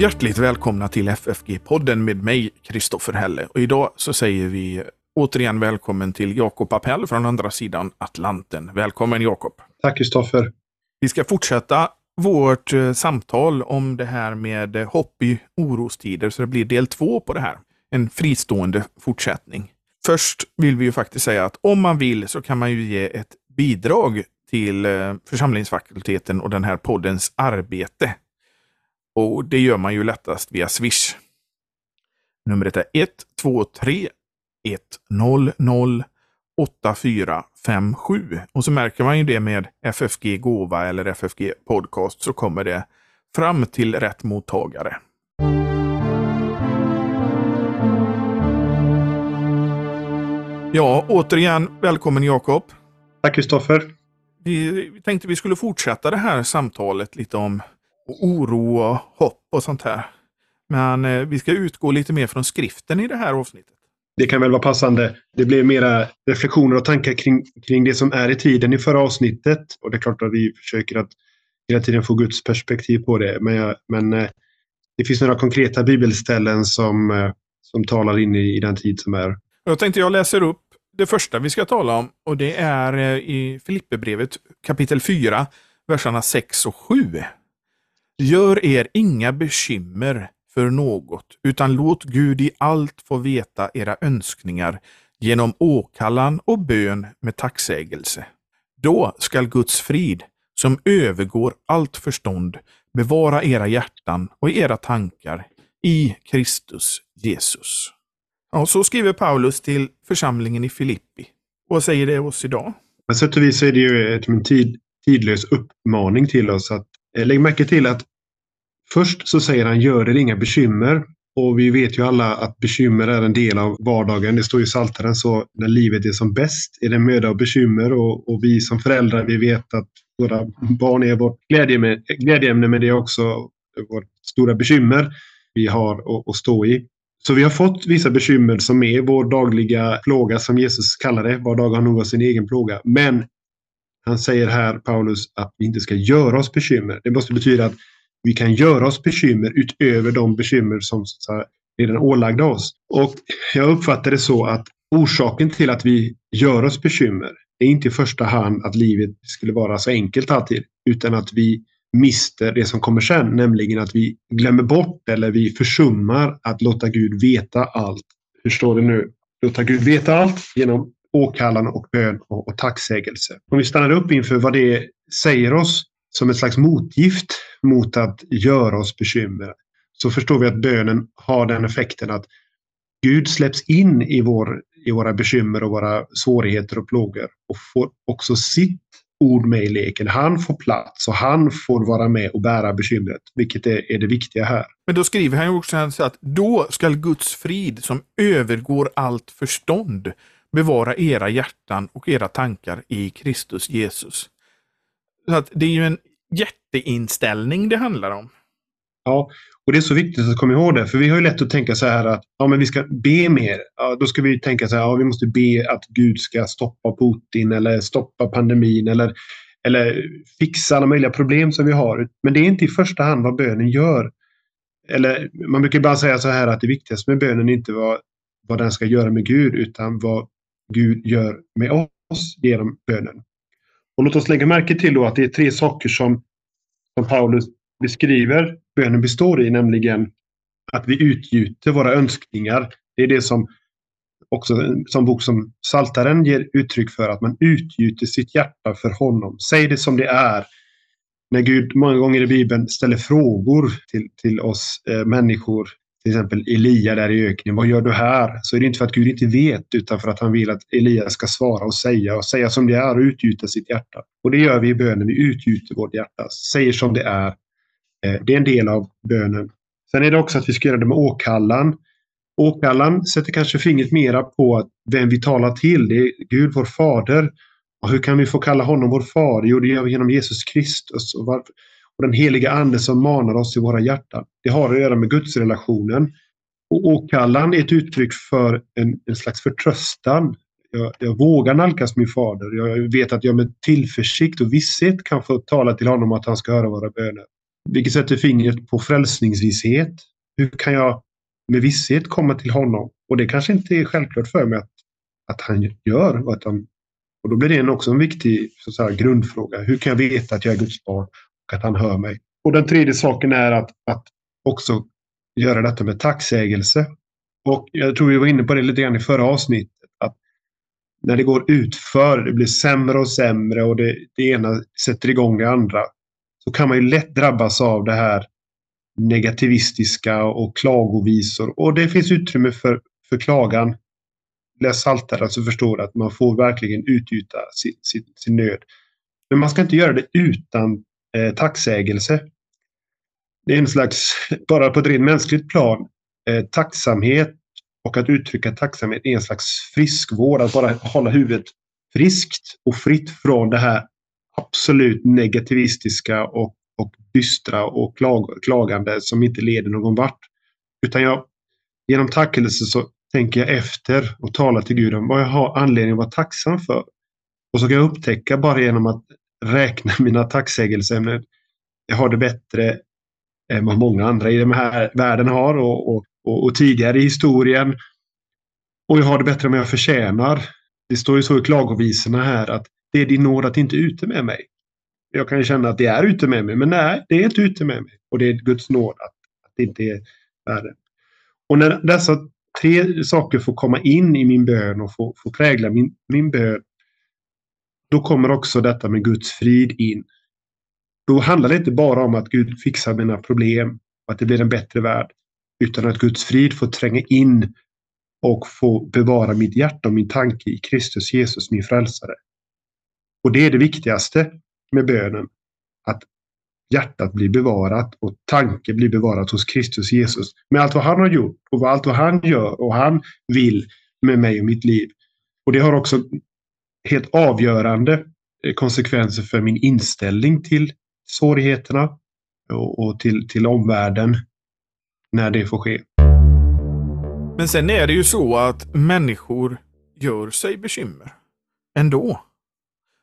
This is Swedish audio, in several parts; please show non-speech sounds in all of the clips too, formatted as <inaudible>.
Hjärtligt välkomna till FFG-podden med mig, Kristoffer Helle. Och idag så säger vi återigen välkommen till Jakob Appell från andra sidan Atlanten. Välkommen Jakob! Tack Kristoffer! Vi ska fortsätta vårt eh, samtal om det här med hopp i orostider, så det blir del två på det här. En fristående fortsättning. Först vill vi ju faktiskt säga att om man vill så kan man ju ge ett bidrag till eh, församlingsfakulteten och den här poddens arbete. Och det gör man ju lättast via Swish. Numret är 123 100 8457. Och så märker man ju det med FFG Gåva eller FFG Podcast så kommer det fram till rätt mottagare. Ja, återigen välkommen Jakob. Tack Kristoffer. Vi, vi tänkte vi skulle fortsätta det här samtalet lite om oro och hopp och sånt här. Men eh, vi ska utgå lite mer från skriften i det här avsnittet. Det kan väl vara passande. Det blir mera reflektioner och tankar kring, kring det som är i tiden i förra avsnittet. Och det är klart att vi försöker att hela tiden få Guds perspektiv på det. Men, jag, men eh, det finns några konkreta bibelställen som, eh, som talar in i, i den tid som är. Jag tänkte jag läser upp det första vi ska tala om och det är eh, i Filipperbrevet kapitel 4, verserna 6 och 7. Gör er inga bekymmer för något, utan låt Gud i allt få veta era önskningar genom åkallan och bön med tacksägelse. Då skall Guds frid, som övergår allt förstånd, bevara era hjärtan och era tankar i Kristus Jesus. Ja, så skriver Paulus till församlingen i Filippi. Vad säger det oss idag? På sätt och vis är det ju en tidlös uppmaning till oss att eh, lägga märke till att först så säger han gör er inga bekymmer. Och vi vet ju alla att bekymmer är en del av vardagen. Det står i Psaltaren så när livet är som bäst är det möda och bekymmer och, och vi som föräldrar vi vet att våra barn är vårt glädjeämne, glädjeämne men det är också vårt stora bekymmer vi har att, att stå i. Så vi har fått vissa bekymmer som är vår dagliga plåga som Jesus kallar det. Var dag har nog sin egen plåga. Men han säger här, Paulus, att vi inte ska göra oss bekymmer. Det måste betyda att vi kan göra oss bekymmer utöver de bekymmer som så redan ålagda oss. Och jag uppfattar det så att orsaken till att vi gör oss bekymmer är inte i första hand att livet skulle vara så enkelt alltid, utan att vi mister det som kommer sen, nämligen att vi glömmer bort eller vi försummar att låta Gud veta allt. Hur står det nu? Låta Gud veta allt genom åkallan och bön och, och tacksägelse. Om vi stannar upp inför vad det säger oss som ett slags motgift mot att göra oss bekymmer så förstår vi att bönen har den effekten att Gud släpps in i, vår, i våra bekymmer och våra svårigheter och plågor och får också sitt ord med i leken. Han får plats och han får vara med och bära bekymret, vilket är, är det viktiga här. Men då skriver han ju också att då skall Guds frid som övergår allt förstånd bevara era hjärtan och era tankar i Kristus Jesus. Så att det är ju en jätteinställning det handlar om. Ja, och det är så viktigt att komma ihåg det, för vi har ju lätt att tänka så här att ja, men vi ska be mer. Ja, då ska vi tänka så här, ja, vi måste be att Gud ska stoppa Putin eller stoppa pandemin eller, eller fixa alla möjliga problem som vi har. Men det är inte i första hand vad bönen gör. Eller man brukar bara säga så här att det viktigaste med bönen är inte vad, vad den ska göra med Gud, utan vad Gud gör med oss genom bönen. Och låt oss lägga märke till då att det är tre saker som, som Paulus beskriver bönen består i, nämligen att vi utgjuter våra önskningar. Det är det som också som bok som Saltaren ger uttryck för, att man utgjuter sitt hjärta för honom. Säg det som det är. När Gud många gånger i Bibeln ställer frågor till, till oss eh, människor, till exempel Elia där i öknen, vad gör du här? Så är det inte för att Gud inte vet, utan för att han vill att Elia ska svara och säga och säga som det är och utgjuta sitt hjärta. Och det gör vi i bönen, vi utgjuter vårt hjärta, säger som det är eh, det är en del av bönen. Sen är det också att vi ska göra det med åkallan. Åkallan sätter kanske fingret mera på vem vi talar till. Det är Gud, vår fader. Och hur kan vi få kalla honom vår far? Jo, det gör vi genom Jesus Kristus och, och den heliga Ande som manar oss i våra hjärtan. Det har att göra med gudsrelationen. Och åkallan är ett uttryck för en, en slags förtröstan. Jag, jag, vågar nalkas min fader. Jag vet att jag med tillförsikt och visshet kan få tala till honom att han ska höra våra böner. Vilket sätter fingret på frälsningsvisshet. Hur kan jag med visshet komma till honom? Och det kanske inte är självklart för mig att, att han gör. Och, att han, och då blir det också en viktig så säga, grundfråga. Hur kan jag veta att jag är Guds barn att han hör mig? Och den tredje saken är att, att också göra detta med tacksägelse. Och jag tror vi var inne på det lite grann i förra avsnittet. Att när det går utför, det blir sämre och sämre och det, det ena sätter igång det andra. Så kan man ju lätt drabbas av det här negativistiska och klagovisor. Och det finns utrymme för, för klagan. Läs Psaltaren så förstår du att man får verkligen utgjuta sin, sin, sin nöd. Men man ska inte göra det utan eh, tacksägelse. Det är en slags, bara på ett rent mänskligt plan, eh, tacksamhet och att uttrycka tacksamhet är en slags friskvård. Att bara hålla huvudet friskt och fritt från det här absolut negativistiska och, och dystra och klag, klagande som inte leder någon vart. Utan jag, genom tackelse så tänker jag efter och talar till Gud om vad jag har anledning att vara tacksam för. Och så kan jag upptäcka bara genom att räkna <laughs> mina tacksägelseämnen. Jag har det bättre än vad många andra i den här världen har och, och, och, och tidigare i historien. Och jag har det bättre än vad jag förtjänar. Det står ju så i klagovisorna här att det är din nåd att inte är ute med mig. Jag kan ju känna att det är ute med mig, men nej, det är inte ute med mig. Och det är Guds nåd att, att det inte är värre. Och när dessa tre saker får komma in i min bön och få, få prägla min, min bön, då kommer också detta med Guds frid in. Då handlar det inte bara om att Gud fixar mina problem och att det blir en bättre värld, utan att Guds frid får tränga in och få bevara mitt hjärta och min tanke i Kristus Jesus, min frälsare. Och det är det viktigaste med bönen. Att hjärtat blir bevarat och tanken blir bevarat hos Kristus Jesus. Med allt vad han har gjort och allt vad han gör och han vill med mig och mitt liv. Och det har också helt avgörande konsekvenser för min inställning till svårigheterna och till, till omvärlden när det får ske. Men sen är det ju så att människor gör sig bekymmer ändå.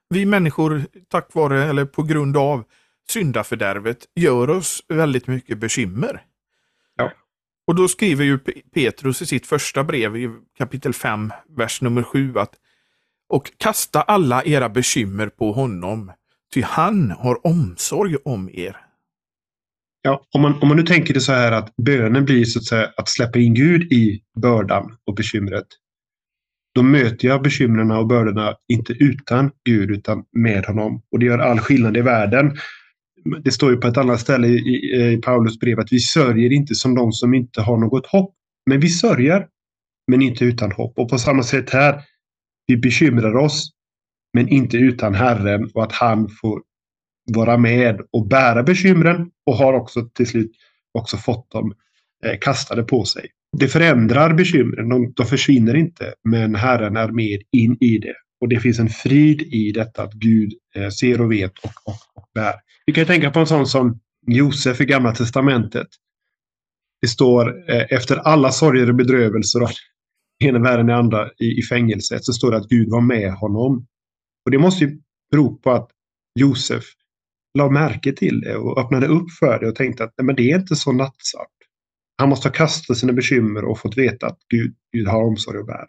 Vi människor, tack vare eller på grund av syndafördärvet, gör oss väldigt mycket bekymmer. Ja. Och då skriver ju Petrus i sitt första brev i kapitel 5, vers nummer 7 att och kasta alla era bekymmer på honom, ty han har omsorg om er. Ja, om, man, om man nu tänker det så här att bönen blir så att säga att släppa in Gud i bördan och bekymret. Då möter jag bekymren och bördorna inte utan Gud utan med honom. Och det gör all skillnad i världen. Det står ju på ett annat ställe i, i Paulus brev att vi sörjer inte som de som inte har något hopp. Men vi sörjer, men inte utan hopp. Och på samma sätt här, vi bekymrar oss, men inte utan Herren och att han får vara med och bära bekymren och har också till slut också fått dem eh, kastade på sig. Det förändrar bekymren, de, de försvinner inte, men Herren är med in i det. Och det finns en frid i detta att Gud eh, ser och vet och, och, och bär. Vi kan tänka på en sån som Josef i Gamla Testamentet. Det står eh, efter alla sorger och bedrövelser och ena världen i andra i, i fängelset så står det att Gud var med honom. Och det måste ju bero på att Josef la märke till det och öppnade upp för det och tänkte att nej, men det är inte så nattsvart. Han måste ha kastat sina bekymmer och fått veta att Gud, Gud har omsorg och bär.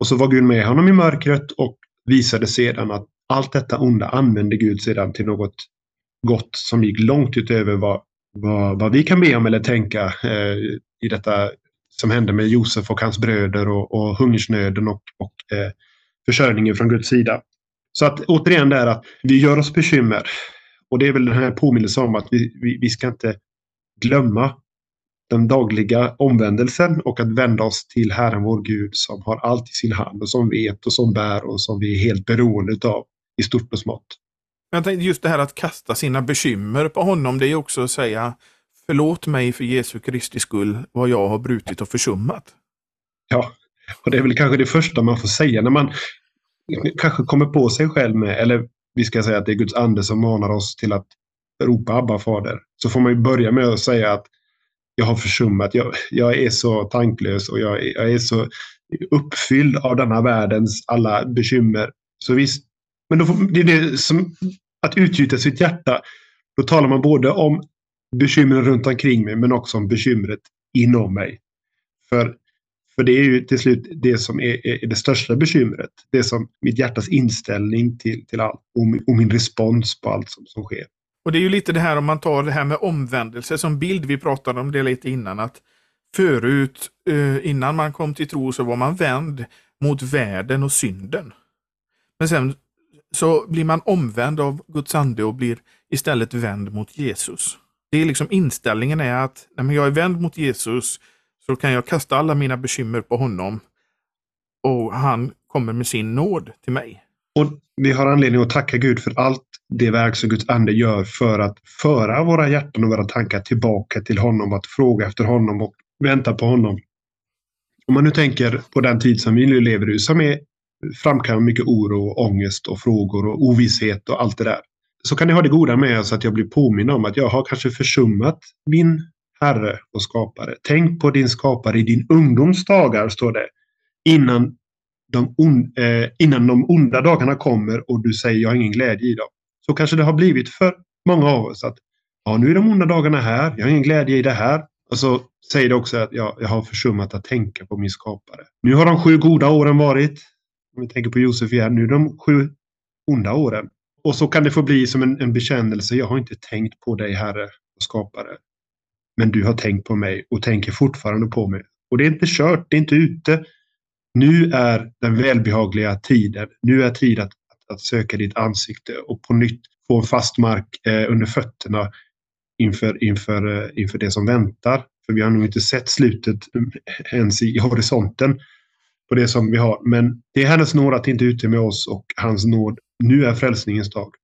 Och så var Gud med honom i mörkret och visade sedan att allt detta onda använde Gud sedan till något gott som gick långt utöver vad, vad, vad vi kan be om eller tänka eh, i detta som hände med Josef och hans bröder och, och hungersnöden och, och eh, försörjningen från Guds sida. Så att återigen där att vi gör oss bekymmer. Och det är väl den här påminnelsen om att vi, vi, vi ska inte glömma den dagliga omvändelsen och att vända oss till Herren vår Gud som har allt i sin hand och som vet och som bär och som vi är helt beroende av i stort och smått. Jag tänkte just det här att kasta sina bekymmer på honom, det är också att säga förlåt mig för Jesu Kristi skull vad jag har brutit och försummat. Ja, och det är väl kanske det första man får säga när man kanske kommer på sig själv med, eller vi ska säga att det är Guds ande som manar oss till att ropa Abba fader. Så får man ju börja med att säga att jag har försummat. Jag, jag är så tanklös och jag, jag, är så uppfylld av denna världens alla bekymmer. Så visst, men då får, det är det som att utgjuta sitt hjärta. Då talar man både om bekymren runt omkring mig men också om bekymret inom mig. För, för det är ju till slut det som är, är det största bekymret. Det som mitt hjärtas inställning till, till allt och, och min respons på allt som, som sker. Och det är ju lite det här om man tar det här med omvändelse som bild. Vi pratade om det lite innan. att Förut, eh, innan man kom till tro, så var man vänd mot världen och synden. Men sen så blir man omvänd av Guds ande och blir istället vänd mot Jesus. Det är liksom inställningen är att när jag är vänd mot Jesus så kan jag kasta alla mina bekymmer på honom och han kommer med sin nåd till mig. Och Vi har anledning att tacka Gud för allt det verk som Guds ande gör för att föra våra hjärtan och våra tankar tillbaka till honom, att fråga efter honom och vänta på honom. Om man nu tänker på den tid som vi nu lever i, som är framkallar mycket oro, och ångest och frågor och ovisshet och allt det där. Så kan det ha det goda med oss att jag blir påminn om att jag har kanske försummat min Herre och skapare. Tänk på din skapare i din ungdomsdagar, står det. Innan de, on, eh, innan de onda dagarna kommer och du säger jag har ingen glädje i dem. Så kanske det har blivit för många av oss att ja, nu är de onda dagarna här. Jag har ingen glädje i det här. Och så säger det också att ja, jag har försummat att tänka på min skapare. Nu har de sju goda åren varit. Om vi tänker på Josef igen. Nu är de sju onda åren. Och så kan det få bli som en, en bekännelse. Jag har inte tänkt på dig, Herre och skapare. Men du har tänkt på mig och tänker fortfarande på mig. Och det är inte kört, det är inte ute. Nu är den välbehagliga tiden. Nu är tid att, att, att söka ditt ansikte och på nytt få en fast mark eh, under fötterna inför, inför, eh, inför det som väntar. För vi har nog inte sett slutet mm, ens i horisonten på det som vi har. Men det är hennes nåd att inte ute med oss och hans nåd. Nu är frälsningens dag.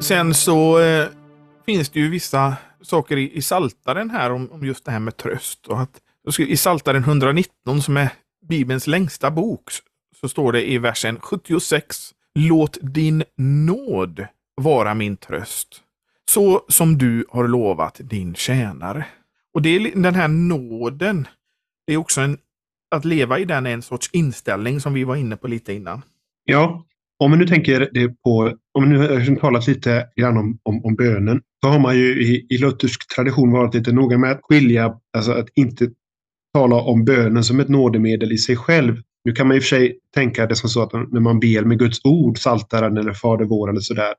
Sen så eh, finns det ju vissa saker i, i Saltaren här om, om just det här med tröst. Och att, I Saltaren 119 som är Bibelns längsta bok så står det i versen 76 Låt din nåd vara min tröst, så som du har lovat din tjänare. Och det är den här nåden, det är också en, att leva i den är en sorts inställning som vi var inne på lite innan. Ja, om vi nu tänker det på, om vi nu har liksom talat lite grann om, om, om bönen, så har man ju i, i luthersk tradition varit lite noga med att skilja, alltså att inte tala om bönen som ett nådemedel i sig själv. Nu kan man i och för sig tänka det som så att när man ber med Guds ord, Saltaren eller Fader vår eller sådär,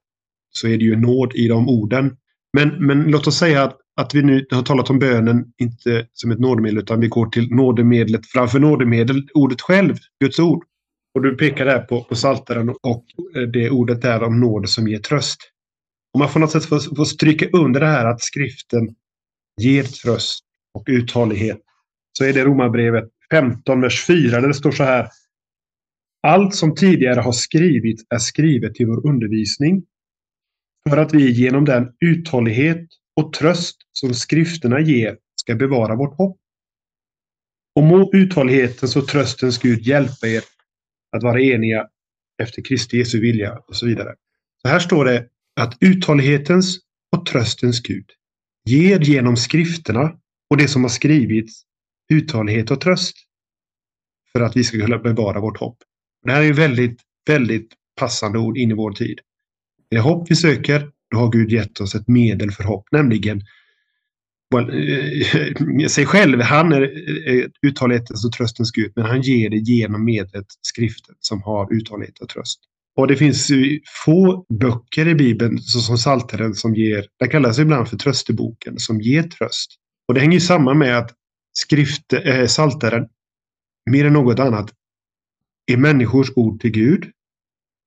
så är det ju nåd i de orden. Men, men låt oss säga att, att vi nu har talat om bönen inte som ett nådemedel utan vi går till nådemedlet framför nådemedel, ordet själv, Guds ord. Och du pekar där på, på Saltaren och det ordet där om nåd som ger tröst. Och man får något sätt få, få stryka under det här att skriften ger tröst och uthållighet. Så är det Romarbrevet 15, vers 4, där det står så här. Allt som tidigare har skrivits är skrivet till vår undervisning för att vi genom den uthållighet och tröst som skrifterna ger ska bevara vårt hopp. Och må uthållighetens och tröstens Gud hjälpa er att vara eniga efter Kristi Jesu vilja och så vidare. Så här står det att uthållighetens och tröstens Gud ger genom skrifterna och det som har skrivits uthållighet och tröst för att vi ska kunna bevara vårt hopp. Det här är väldigt, väldigt passande ord in i vår tid. Det hopp vi söker, då har Gud gett oss ett medel för hopp, nämligen eh, sig själv. Han är eh, uthållighetens och tröstens Gud, men han ger det genom medlet skriften som har uthållighet och tröst. Och det finns få böcker i Bibeln, såsom Psaltaren, som ger, den kallas ibland för trösteboken, som ger tröst. Och det hänger samman med att skrift, eh, äh, Psaltaren, mer än något annat, är människors ord till Gud.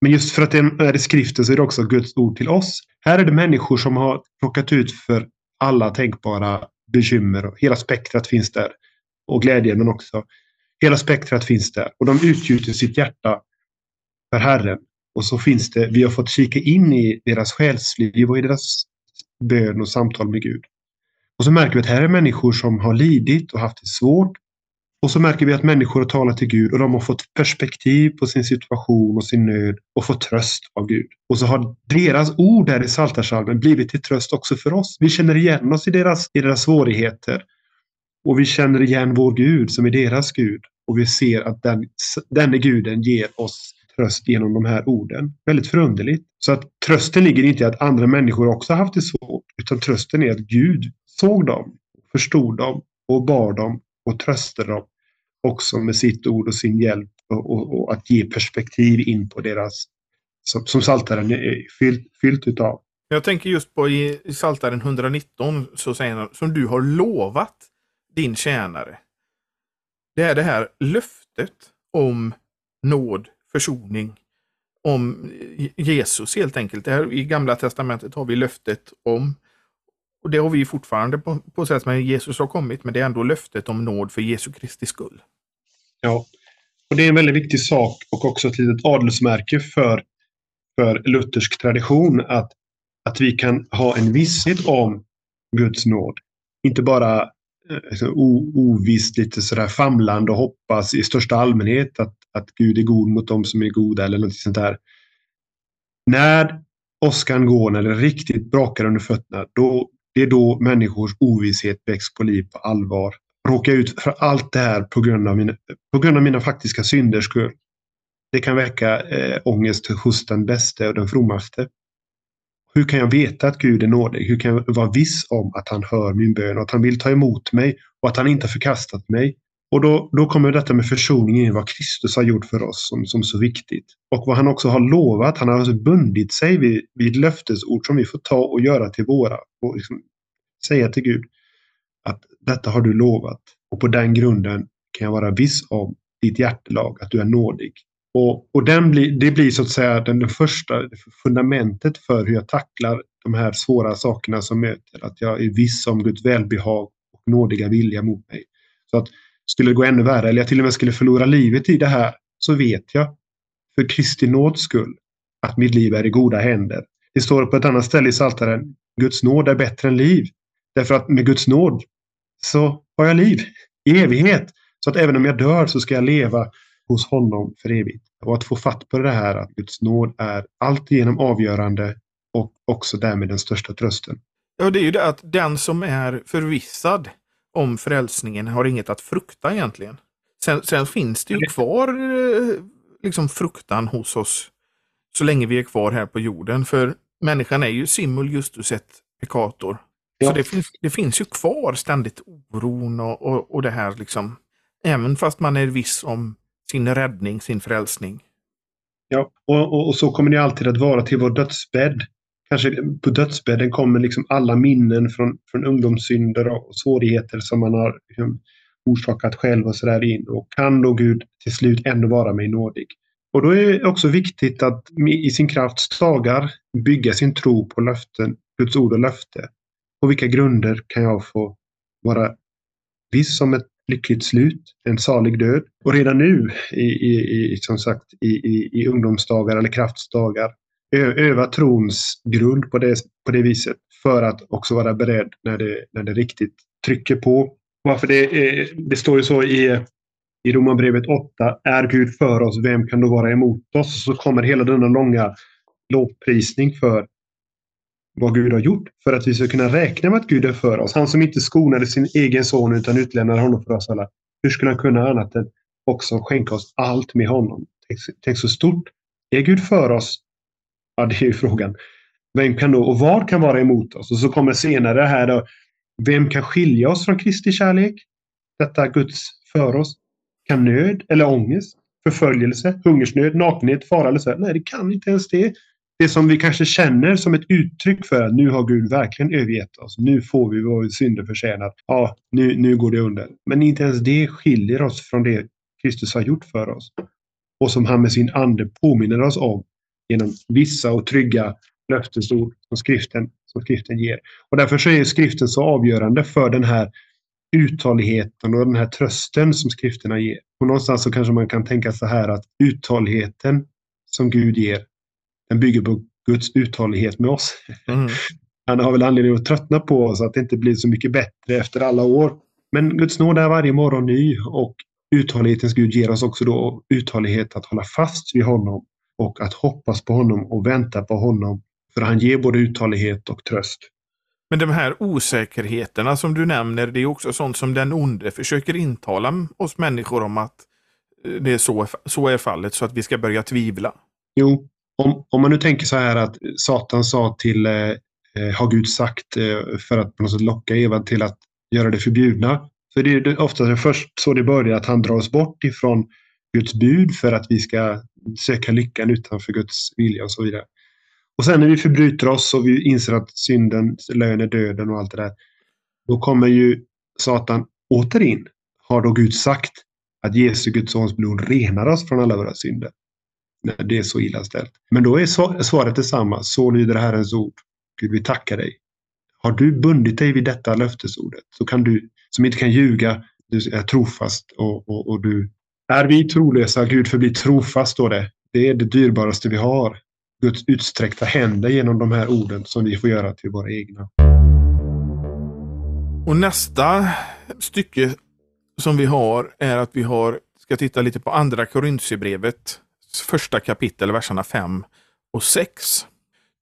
Men just för att det är skriften så är det också Guds ord till oss. Här är det människor som har plockat ut för alla tänkbara bekymmer. Hela spektrat finns där. Och glädjen men också. Hela spektrat finns där. Och de utgjuter sitt hjärta för Herren. Och så finns det, vi har fått kika in i deras själsliv och i deras bön och samtal med Gud. Och så märker vi att här är människor som har lidit och haft det svårt. Och så märker vi att människor har talat till Gud och de har fått perspektiv på sin situation och sin nöd och fått tröst av Gud. Och så har deras ord där i Psaltarpsalmen blivit till tröst också för oss. Vi känner igen oss i deras, i deras svårigheter. Och vi känner igen vår Gud som är deras Gud. Och vi ser att den, denne guden ger oss tröst genom de här orden. Väldigt förunderligt. Så att trösten ligger inte i att andra människor också haft det svårt, utan trösten är att Gud såg dem, förstod dem och bar dem och trösta dem också med sitt ord och sin hjälp och, och, och att ge perspektiv in på deras, som, som Saltaren är fyllt, fyllt utav. Jag tänker just på i Saltaren 119 så säger han som du har lovat din tjänare. Det är det här löftet om nåd, försoning, om Jesus helt enkelt. Det här, I Gamla Testamentet har vi löftet om, och det har vi fortfarande på, på sätt som Jesus har kommit, men det är ändå löftet om nåd för Jesu Kristi skull. Ja, och det är en väldigt viktig sak och också ett litet adelsmärke för, för luthersk tradition att, att vi kan ha en visshet om Guds nåd. Inte bara eh, ovisst lite sådär famlande och hoppas i största allmänhet att, att Gud är god mot dem som är goda eller något sånt där. När åskan går, när det riktigt brakar under fötterna, då, det är då människors ovisshet väcks på liv på allvar råka ut för allt det här på grund av mina, på grund av mina faktiska synders skull. Det kan väcka eh, ångest hos den bäste och den frommaste. Hur kan jag veta att Gud är nådig? Hur kan jag vara viss om att han hör min bön och att han vill ta emot mig och att han inte har förkastat mig? Och då, då kommer detta med försoning in vad Kristus har gjort för oss som, som så viktigt. Och vad han också har lovat. Han har alltså bundit sig vid, vid löftesord som vi får ta och göra till våra. Och liksom säga till Gud att detta har du lovat och på den grunden kan jag vara viss om ditt hjärtelag, att du är nådig. Och, och den blir, det blir så att säga den, den första fundamentet för hur jag tacklar de här svåra sakerna som möter. Att jag är viss om Guds välbehag och nådiga vilja mot mig. Så att skulle det gå ännu värre, eller jag till och med skulle förlora livet i det här, så vet jag för Kristi nåds skull att mitt liv är i goda händer. Det står på ett annat ställe i Psaltaren, Guds nåd är bättre än liv. Därför att med Guds nåd så har jag liv i evighet. Så att även om jag dör så ska jag leva hos honom för evigt. Och att få fatt på det här att Guds nåd är alltigenom avgörande och också därmed den största trösten. Ja, det är ju det att den som är förvissad om frälsningen har inget att frukta egentligen. Sen, sen finns det ju kvar eh, liksom fruktan hos oss så länge vi är kvar här på jorden. För människan är ju simul justus et peccator. Ja. Så det finns, det finns ju kvar ständigt oron och, och, och det här liksom. Även fast man är viss om sin räddning, sin frälsning. Ja, och, och, och, så kommer det alltid att vara till vår dödsbädd. Kanske på dödsbädden kommer liksom alla minnen från, från ungdomssynder och svårigheter som man har liksom, orsakat själv och sådär in. Och kan då Gud till slut ändå vara mig nådig? Och då är det också viktigt att i sin krafts dagar bygga sin tro på löften, Guds ord och löfte. På vilka grunder kan jag få vara viss om ett lyckligt slut, en salig död? Och redan nu, i, i, i som sagt, i, i, i ungdomsdagar eller kraftsdagar, öva trons grund på det, på det viset för att också vara beredd när det, när det riktigt trycker på. Varför det, är, det står ju så i, i Romarbrevet 8. Är Gud för oss, vem kan då vara emot oss? Så kommer hela denna långa lovprisning för vad Gud har gjort för att vi ska kunna räkna med att Gud är för oss. Han som inte skonade sin egen son utan utlämnade honom för oss alla. Hur skulle han kunna annat än också skänka oss allt med honom? Tänk, tänk så stort. Är Gud för oss? Ja, det är ju frågan. Vem kan då och vad kan vara emot oss? Och så kommer senare här då. Vem kan skilja oss från Kristi kärlek? Detta Guds för oss. Kan nöd eller ångest, förföljelse, hungersnöd, nakenhet, fara eller så? Nej, det kan inte ens det det som vi kanske känner som ett uttryck för att nu har Gud verkligen övergett oss. Nu får vi vår synder förtjänat. Ja, nu, nu går det under. Men inte ens det skiljer oss från det Kristus har gjort för oss. Och som han med sin ande påminner oss om genom vissa och trygga löftesord som skriften, som skriften ger. Och därför så är skriften så avgörande för den här uthålligheten och den här trösten som skrifterna ger. Och någonstans så kanske man kan tänka så här att uthålligheten som Gud ger den bygger på Guds uthållighet med oss. Mm. <laughs> Han har väl anledning att tröttna på oss, att det inte blir så mycket bättre efter alla år. Men Guds nåd är varje morgon ny och uthållighetens Gud ger oss också då uthållighet att hålla fast vid honom och att hoppas på honom och vänta på honom. För han ger både uthållighet och tröst. Men de här osäkerheterna som du nämner, det är också sånt som den onde försöker intala oss människor om att det är så, så är fallet så att vi ska börja tvivla? Jo, om, om man nu tänker så här att Satan sa till, eh, eh har Gud sagt, eh, för att på något sätt locka Eva till att göra det förbjudna. För det är ofta först så det börjar, att han drar oss bort ifrån Guds bud för att vi ska söka lyckan utanför Guds vilja och så vidare. Och sen när vi förbryter oss och vi inser att synden, lön är döden och allt det där. Då kommer ju Satan åter in. Har då Gud sagt att Jesu Guds sons blod renar oss från alla våra synder? När det är så illa ställt. Men då är svaret detsamma. Så lyder Herrens ord. Gud, vi tackar dig. Har du bundit dig vid detta löftesordet så kan du, som inte kan ljuga, du är trofast och, och, och du är vi trolösa, Gud förblir trofast, står det. Det är det dyrbaraste vi har. Guds utsträckta händer genom de här orden som vi får göra till våra egna. Och nästa stycke som vi har är att vi har, ska titta lite på andra Korintierbrevet, första kapitel, verserna 5 och 6.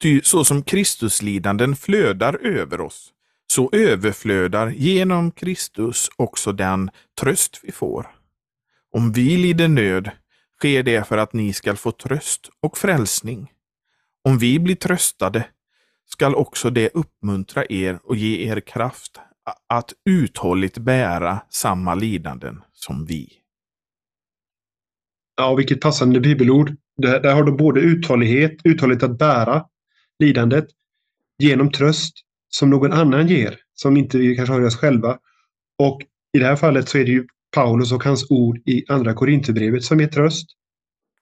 Ty så som Kristuslidanden flödar över oss, så överflödar genom Kristus också den tröst vi får. Om vi lider nöd sker det för att ni skall få tröst och frälsning. Om vi blir tröstade skall också det uppmuntra er och ge er kraft att uthålligt bära samma lidanden som vi. Ja, vilket passande bibelord. Där, där har du både uthållighet, uthållighet att bära lidandet genom tröst som någon annan ger, som inte vi kanske har i oss själva. Och i det här fallet så är det ju Paulus och hans ord i Andra Korinthierbrevet som ger tröst.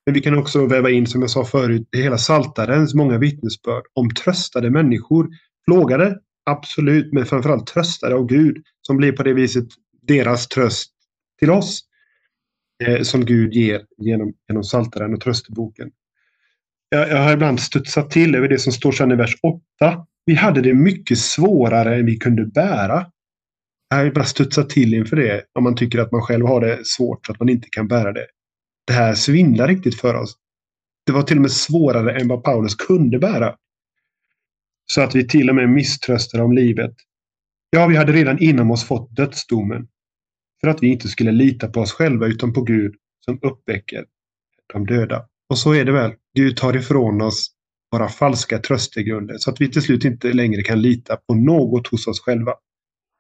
Men vi kan också väva in, som jag sa förut, hela Saltarens många vittnesbörd om tröstade människor. Plågade, absolut, men framförallt tröstade av Gud som blir på det viset deras tröst till oss. Eh, som Gud ger genom, genom Saltaren och trösteboken. Jag, jag har ibland studsat till över det som står sedan i vers 8. Vi hade det mycket svårare än vi kunde bära. Jag bara studsa till inför det om man tycker att man själv har det svårt så att man inte kan bära det. Det här svindlar riktigt för oss. Det var till och med svårare än vad Paulus kunde bära. Så att vi till och med misströstade om livet. Ja, vi hade redan inom oss fått dödsdomen. För att vi inte skulle lita på oss själva utan på Gud som uppväcker de döda. Och så är det väl. Gud tar ifrån oss våra falska tröstegrunder så att vi till slut inte längre kan lita på något hos oss själva.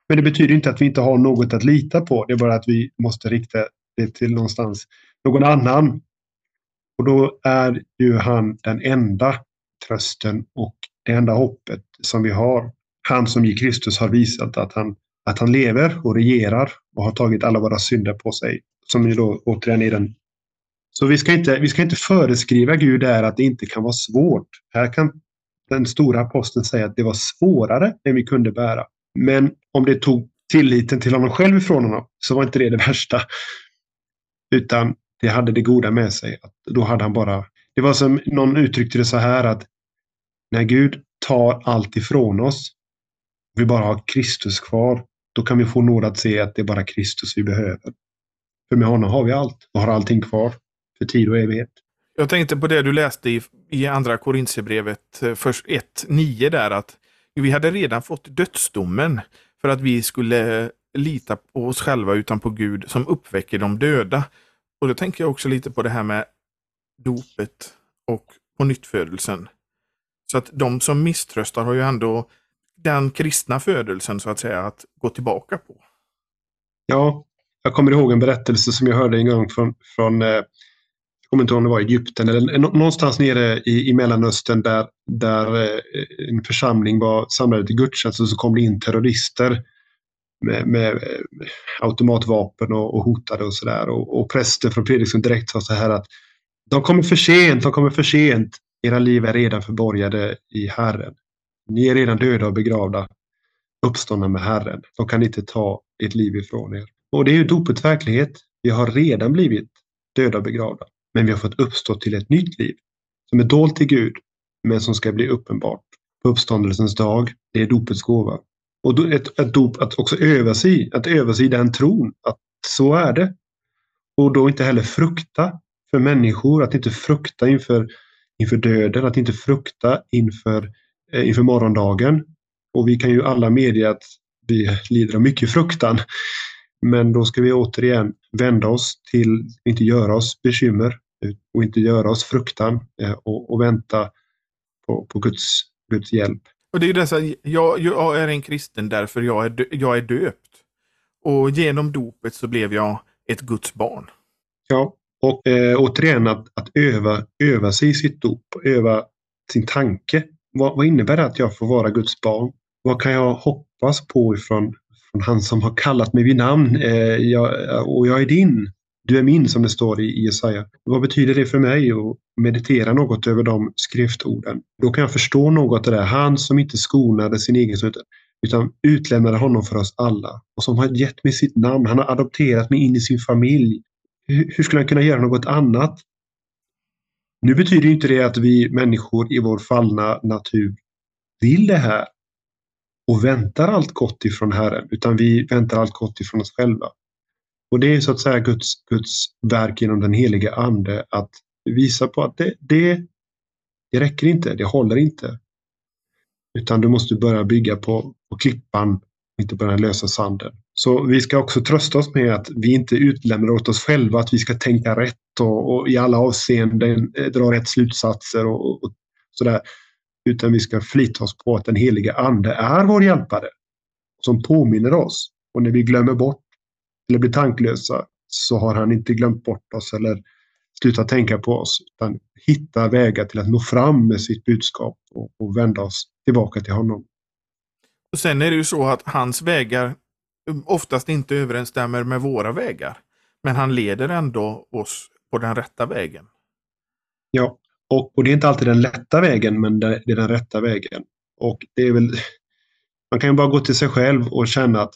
Men det betyder inte att vi inte har något att lita på. Det är bara att vi måste rikta det till någonstans, någon annan. Och då är ju han den enda trösten och det enda hoppet som vi har. Han som i Kristus har visat att han, att han lever och regerar och har tagit alla våra synder på sig. Som ju då återigen är den. Så vi ska inte, vi ska inte föreskriva Gud där att det inte kan vara svårt. Här kan den stora aposteln säga att det var svårare än vi kunde bära. Men om det tog tilliten till honom själv ifrån honom så var inte det det värsta. Utan det hade det goda med sig. Att då hade han bara... Det var som någon uttryckte det så här att när Gud tar allt ifrån oss vi bara har Kristus kvar, då kan vi få nåd att se att det är bara Kristus vi behöver. För med honom har vi allt och har allting kvar för tid och evighet. Jag tänkte på det du läste i, i andra Korintierbrevet, eh, 1.9 där, att vi hade redan fått dödsdomen för att vi skulle lita på oss själva utan på Gud som uppväcker de döda. Och då tänker jag också lite på det här med dopet och på nyttfödelsen. Så att de som misströstar har ju ändå den kristna födelsen så att säga att gå tillbaka på. Ja, jag kommer ihåg en berättelse som jag hörde en gång från, från eh, kommer inte ihåg om det var Egypten eller någonstans nere i, i Mellanöstern där, där eh, en församling var samlad till gudstjänst och så kom det in terrorister med, med eh, automatvapen och, och hotade och sådär. Och, och präster från Fredriksson direkt sa så här att de kommer för sent, de kommer för sent. Era liv är redan förborgade i Herren. Ni är redan döda och begravda, uppståndna med Herren. De kan inte ta ert liv ifrån er. Och det är ju dopets verklighet. Vi har redan blivit döda och begravda. Men vi har fått uppstå till ett nytt liv som är dolt till Gud, men som ska bli uppenbart på uppståndelsens dag. Det är dopets gåva. Och ett, ett dop att också öva sig att öva sig i den tron att så är det. Och då inte heller frukta för människor, att inte frukta inför, inför döden, att inte frukta inför, eh, inför morgondagen. Och vi kan ju alla medge att vi lider av mycket fruktan Men då ska vi återigen vända oss till, inte göra oss bekymmer och inte göra oss fruktan eh, och, och vänta på, på Guds, Guds hjälp. Och det är dessa, jag, jag är en kristen därför jag är, jag är döpt. Och genom dopet så blev jag ett Guds barn. Ja, och eh, återigen att, att öva, öva sig i sitt dop, öva sin tanke. Vad, vad innebär det att jag får vara Guds barn? Vad kan jag hoppas på ifrån från han som har kallat mig vid namn eh, jag, och jag är din. Du är min som det står i Jesaja. Vad betyder det för mig att meditera något över de skriftorden? Då kan jag förstå något av det. där. Han som inte skonade sin egen son utan utlämnade honom för oss alla och som har gett mig sitt namn. Han har adopterat mig in i sin familj. Hur skulle han kunna göra något annat? Nu betyder inte det att vi människor i vår fallna natur vill det här och väntar allt gott ifrån Herren, utan vi väntar allt gott ifrån oss själva. Och det är så att säga Guds, Guds verk genom den helige Ande att visa på att det, det, det räcker inte, det håller inte. Utan du måste börja bygga på, på klippan, inte på den lösa sanden. Så vi ska också trösta oss med att vi inte utlämnar åt oss själva att vi ska tänka rätt och, och i alla avseenden eh, dra rätt slutsatser och, och sådär. Utan vi ska förlita oss på att den heliga Ande är vår hjälpare. Som påminner oss. Och när vi glömmer bort eller blir tanklösa så har han inte glömt bort oss eller slutat tänka på oss. Utan hitta vägar till att nå fram med sitt budskap och, och vända oss tillbaka till honom. Och Sen är det ju så att hans vägar oftast inte överensstämmer med våra vägar. Men han leder ändå oss på den rätta vägen. Ja, och, och, det är inte alltid den lätta vägen, men det, är den rätta vägen. Och det är väl, man kan ju bara gå till sig själv och känna att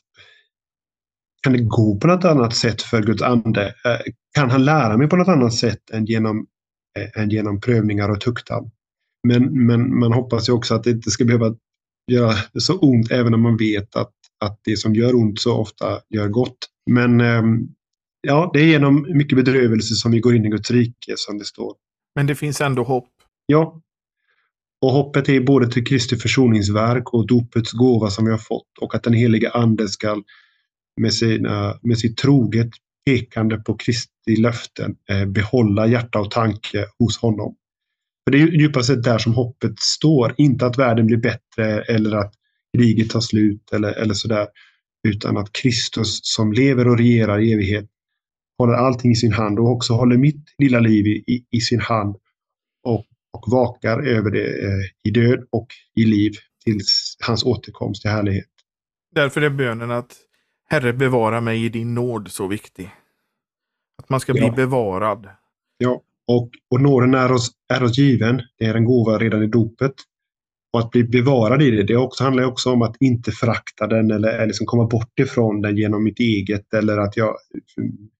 kan det gå på något annat sätt för Guds ande? Eh, kan han lära mig på något annat sätt än genom, äh, än genom prövningar och tuktan? Men, men man hoppas ju också att det inte ska behöva göra så ont även om man vet att, att det som gör ont så ofta gör gott. Men ähm, ja, det är genom mycket bedrövelse som vi går in i Guds rike som det står. Men det finns ändå hopp. Ja. Och hoppet är både till Kristi försoningsverk och dopets gåva som vi har fått och att den heliga ande ska med, sina, eh, med sitt troget pekande på Kristi löften eh, behålla hjärta och tanke hos honom. För Det är djupast sett där som hoppet står. Inte att världen blir bättre eller att kriget tar slut eller, eller sådär. Utan att Kristus som lever och regerar i evighet håller allting i sin hand och också håller mitt lilla liv i, i sin hand och, och vakar över det eh, i död och i liv tills hans återkomst till härlighet. Därför är bönen att Herre bevara mig i din nåd så viktig. Att man ska bli bevarad. Ja, och, och nåden är oss, är oss given. Det är en gåva redan i dopet. Och att bli bevarad i det, det också, handlar också om att inte förakta den eller, liksom komma bort ifrån den genom mitt eget eller att jag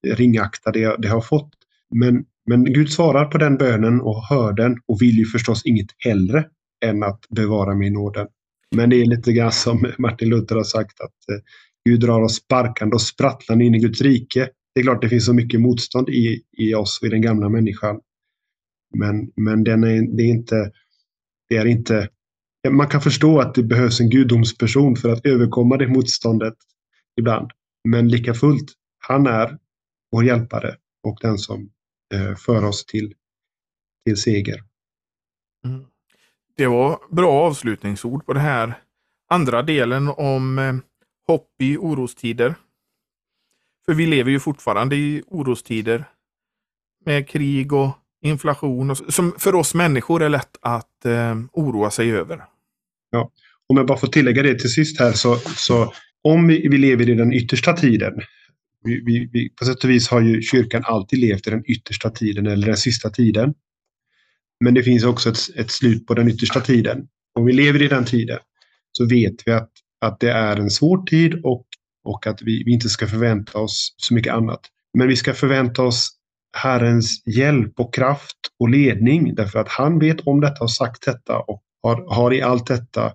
ringaktar det, jag, det jag har fått. Men, men Gud svarar på den bönen och hör den och vill ju förstås inget hellre än att bevara mig i nåden. Men det är lite grann som Martin Luther har sagt att eh, Gud drar oss sparkande och sprattlande in i Guds rike. Det är klart det finns så mycket motstånd i, i oss och i den gamla människan. Men, men den är, det är inte, det är inte man kan förstå att det behövs en gudomsperson för att överkomma det motståndet ibland. Men lika fullt, han är vår hjälpare och den som eh, för oss till, till seger. Mm. Det var bra avslutningsord på det här andra delen om eh, hopp i orostider. För vi lever ju fortfarande i orostider med krig och inflation och, som för oss människor är lätt att eh, oroa sig över. Ja. Om jag bara får tillägga det till sist här så, så om vi, vi lever i den yttersta tiden vi, vi, vi, på sätt och vis har ju kyrkan alltid levt i den yttersta tiden eller den sista tiden. Men det finns också ett, ett slut på den yttersta tiden. Om vi lever i den tiden så vet vi att, att det är en svår tid och, och att vi, vi inte ska förvänta oss så mycket annat. Men vi ska förvänta oss Herrens hjälp och kraft och ledning därför att han vet om detta och sagt detta och har, har i allt detta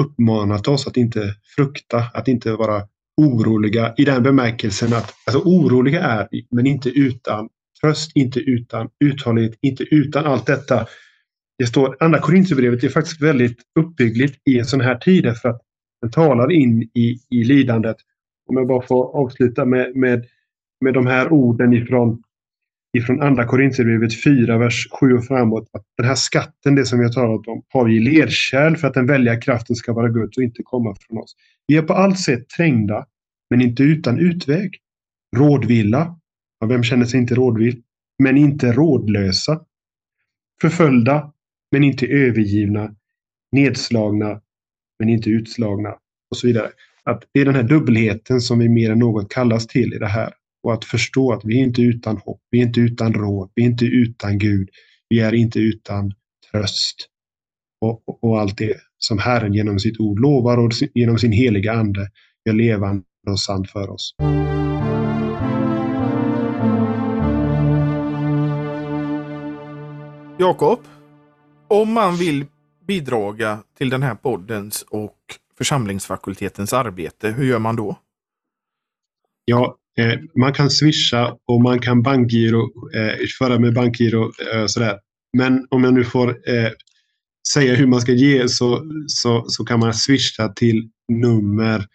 uppmanat oss att inte frukta, att inte vara oroliga i den bemärkelsen att alltså oroliga är vi, men inte utan tröst, inte utan uthållighet, inte utan allt detta. Det står Andra Korinthierbrevet är faktiskt väldigt uppbyggligt i en sån här tid därför att den talar in i, i lidandet om jag bara får avsluta med, med, med de här orden ifrån, ifrån andra Korintierbrevet 4, vers 7 och framåt. Att den här skatten, det som vi har talat om, har vi i lerkärl för att den välja kraften ska vara Guds och inte komma från oss. Vi är på allt sätt trängda, men inte utan utväg. Rådvilla. Ja, vem känner sig inte rådvill? Men inte rådlösa. Förföljda, men inte övergivna. Nedslagna, men inte utslagna. Och så vidare. Att det är den här dubbelheten som vi mer än något kallas till i det här. Och att förstå att vi är inte utan hopp, vi är inte utan råd, vi är inte utan Gud. Vi är inte utan tröst. Och, och, och allt det som Herren genom sitt ord lovar och genom sin heliga Ande gör levande och sant för oss. Jakob, om man vill bidraga till den här poddens och församlingsfakultetens arbete, hur gör man då? Ja, eh, man kan swisha och man kan bankgiro, eh, föra med bankgiro eh, sådär. Men om jag nu får eh, säga hur man ska ge så, så, så kan man swisha till nummer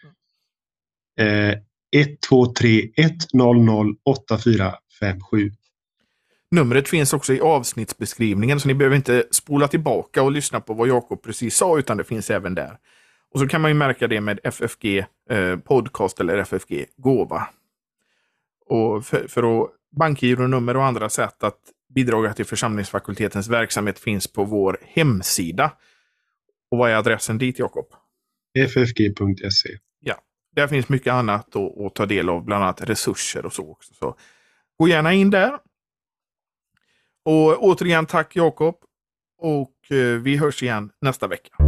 eh, 123 100 8457. Numret finns också i avsnittsbeskrivningen så ni behöver inte spola tillbaka och lyssna på vad Jakob precis sa utan det finns även där. Och så kan man ju märka det med FFG eh, podcast eller FFG gåva. Och för, för att bankgironummer och andra sätt att bidra till församlingsfakultetens verksamhet finns på vår hemsida. Och vad är adressen dit Jakob? ffg.se. Ja, där finns mycket annat att, ta del av, bland annat resurser och så också. Så gå gärna in där. Och återigen tack Jakob. Och eh, vi hörs igen nästa vecka.